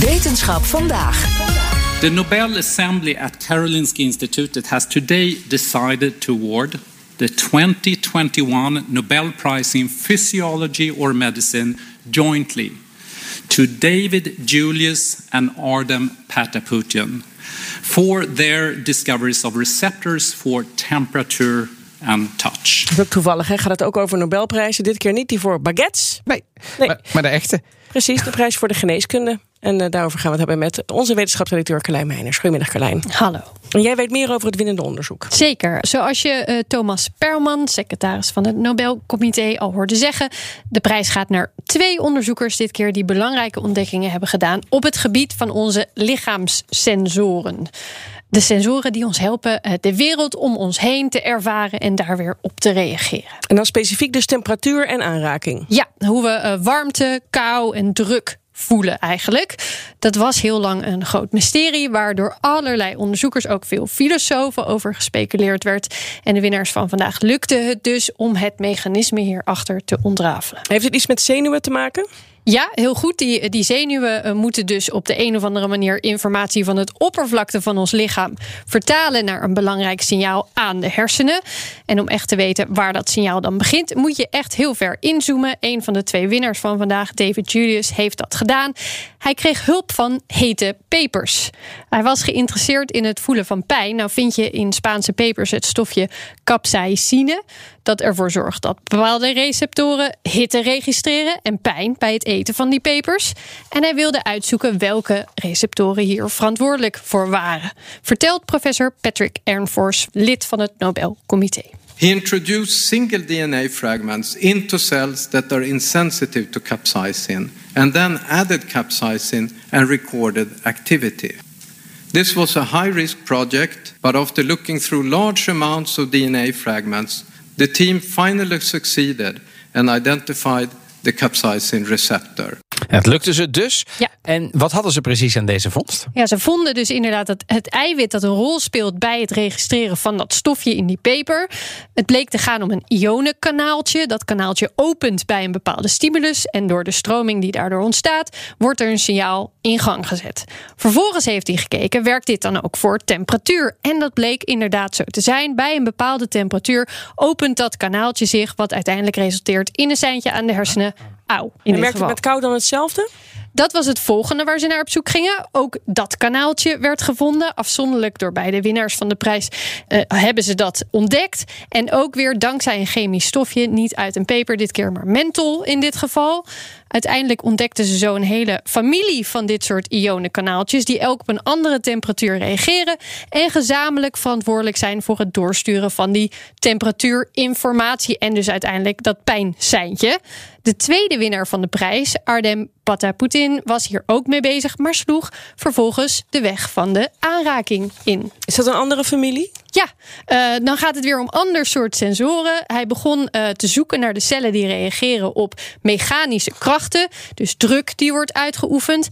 Wetenschap vandaag. The Nobel Assembly at Karolinska Institute has today decided to award the 2021 Nobel Prize in Physiology or Medicine jointly to David Julius and Ardem Pataputian for their discoveries of receptors for temperature and touch. Dat is ook toevallig, hè? gaat het ook over Nobelprijzen. Dit keer niet die voor baguettes. Nee, Nee. Maar, maar de echte. Precies, de prijs voor de geneeskunde. En eh, daarover gaan we het hebben met onze wetenschapsredacteur Carlijn Meijners. Goedemiddag Carlijn. Hallo. En jij weet meer over het winnende onderzoek. Zeker. Zoals je eh, Thomas Perlman, secretaris van het Nobelcomité, al hoorde zeggen. De prijs gaat naar twee onderzoekers dit keer die belangrijke ontdekkingen hebben gedaan op het gebied van onze lichaamssensoren. De sensoren die ons helpen eh, de wereld om ons heen te ervaren en daar weer op te reageren. En dan specifiek dus temperatuur en aanraking. Ja, hoe we warmte, kou en druk voelen eigenlijk. Dat was heel lang een groot mysterie, waar door allerlei onderzoekers, ook veel filosofen, over gespeculeerd werd. En de winnaars van vandaag lukte het dus om het mechanisme hierachter te ontrafelen. Heeft het iets met zenuwen te maken? Ja, heel goed. Die, die zenuwen eh, moeten dus op de een of andere manier informatie van het oppervlakte van ons lichaam vertalen naar een belangrijk signaal aan de hersenen. En om echt te weten waar dat signaal dan begint, moet je echt heel ver inzoomen. Een van de twee winnaars van vandaag, David Julius, heeft dat gedaan. Hij kreeg hulp van hete pepers. Hij was geïnteresseerd in het voelen van pijn. Nou vind je in Spaanse pepers het stofje capsaicine. Dat ervoor zorgt dat bepaalde receptoren hitte registreren en pijn bij het eten van die pepers. En hij wilde uitzoeken welke receptoren hier verantwoordelijk voor waren. Vertelt professor Patrick Ernfors, lid van het Nobelcomité. He introduced single DNA fragments into cells that are insensitive to capsaicin and then added capsaicin and recorded activity. This was a high risk project, but after looking through large amounts of DNA fragments, the team finally succeeded and identified the capsaicin receptor. Het lukte ze dus. Ja. En wat hadden ze precies aan deze vondst? Ja, ze vonden dus inderdaad dat het eiwit dat een rol speelt bij het registreren van dat stofje in die peper. Het bleek te gaan om een ionenkanaaltje. Dat kanaaltje opent bij een bepaalde stimulus. En door de stroming die daardoor ontstaat, wordt er een signaal in gang gezet. Vervolgens heeft hij gekeken, werkt dit dan ook voor temperatuur? En dat bleek inderdaad zo te zijn. Bij een bepaalde temperatuur opent dat kanaaltje zich, wat uiteindelijk resulteert in een seintje aan de hersenen. Auw. En werkt het met kou dan hetzelfde? Dat was het volgende waar ze naar op zoek gingen. Ook dat kanaaltje werd gevonden. Afzonderlijk door beide winnaars van de prijs eh, hebben ze dat ontdekt. En ook weer dankzij een chemisch stofje, niet uit een peper dit keer, maar menthol in dit geval. Uiteindelijk ontdekten ze zo een hele familie van dit soort ionenkanaaltjes, die elk op een andere temperatuur reageren en gezamenlijk verantwoordelijk zijn voor het doorsturen van die temperatuurinformatie en dus uiteindelijk dat pijnseintje. De tweede winnaar van de prijs, Ardem Pataputin, was hier ook mee bezig, maar sloeg vervolgens de weg van de aanraking in. Is dat een andere familie? Ja, eh, dan gaat het weer om ander soort sensoren. Hij begon eh, te zoeken naar de cellen die reageren op mechanische krachten, dus druk die wordt uitgeoefend.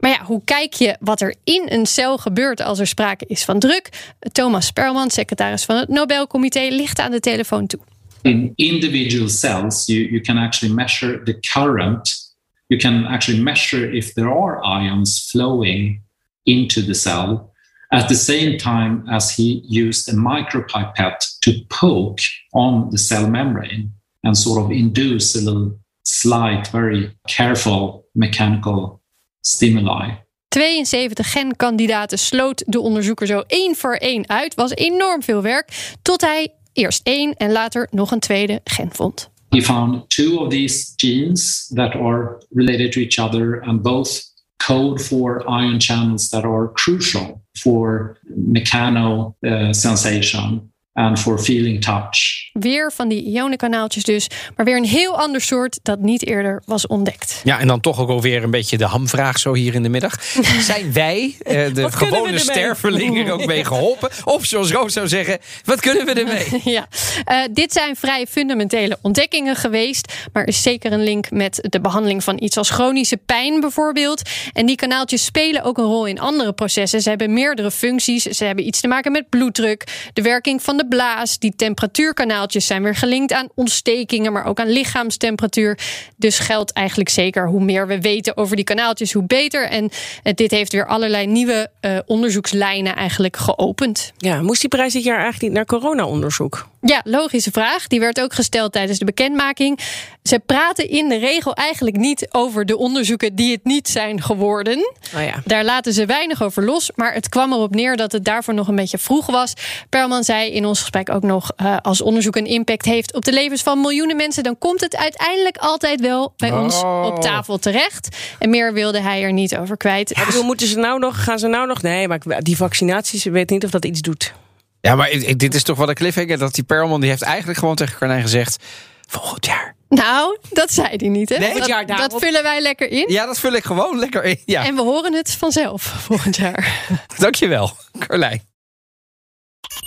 Maar ja, hoe kijk je wat er in een cel gebeurt als er sprake is van druk? Thomas Perlman, secretaris van het Nobelcomité, ligt aan de telefoon toe. in individual cells, you, you can actually measure the current. You can actually measure if there are ions flowing into the cell at the same time as he used a micropipette to poke on the cell membrane and sort of induce a little slight, very careful mechanical stimuli. 72 genkandidaten sloot de onderzoeker zo één voor één uit. Was enorm veel werk. Tot hij eerst één en later nog een tweede gen vond. He found two of these genes that are related to each other and both code for ion channels that are crucial for mechano uh, sensation and for feeling touch. Weer van die ionenkanaaltjes dus, maar weer een heel ander soort dat niet eerder was ontdekt. Ja, en dan toch ook alweer een beetje de hamvraag zo hier in de middag. Zijn wij, eh, de gewone stervelingen, er ook mee geholpen? Of zoals Roos zou zeggen, wat kunnen we ermee? Ja, Eh, dit zijn vrij fundamentele ontdekkingen geweest. Maar er is zeker een link met de behandeling van iets als chronische pijn bijvoorbeeld. En die kanaaltjes spelen ook een rol in andere processen. Ze hebben meerdere functies. Ze hebben iets te maken met bloeddruk, de werking van de blaas. Die temperatuurkanaaltjes zijn weer gelinkt aan ontstekingen, maar ook aan lichaamstemperatuur. Dus geldt eigenlijk zeker hoe meer we weten over die kanaaltjes, hoe beter. En eh, dit heeft weer allerlei nieuwe eh, onderzoekslijnen eigenlijk geopend. Ja, moest die prijs dit jaar eigenlijk niet naar corona-onderzoek? Ja, logische vraag. Die werd ook gesteld tijdens de bekendmaking. Ze praten in de regel eigenlijk niet over de onderzoeken die het niet zijn geworden. Oh ja. Daar laten ze weinig over los. Maar het kwam erop neer dat het daarvoor nog een beetje vroeg was. Perlman zei in ons gesprek ook nog: eh, als onderzoek een impact heeft op de levens van miljoenen mensen, dan komt het uiteindelijk altijd wel bij ons Oh. op tafel terecht. En meer wilde hij er niet over kwijt. Bedoel, moeten ze nou nog, gaan ze nou nog? Nee, maar die vaccinaties, ik weet niet of dat iets doet. Ja, maar ik- ik- dit is toch wel een cliffhanger dat die Perlman, die heeft eigenlijk gewoon tegen Carlijn gezegd, volgend jaar. Nou, dat zei hij niet. Hè? Nee, dat, jaar daarop. dat vullen wij lekker in. Ja, dat vul ik gewoon lekker in. Ja, En we horen het vanzelf volgend jaar. dankjewel, Carlijn.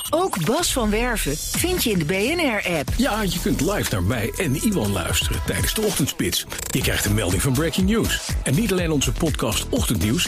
Ook Bas van Werven vind je in de BNR-app. Ja, je kunt live naar mij en Iwan luisteren tijdens de ochtendspits. Je krijgt een melding van Breaking News. En niet alleen onze podcast Ochtendnieuws,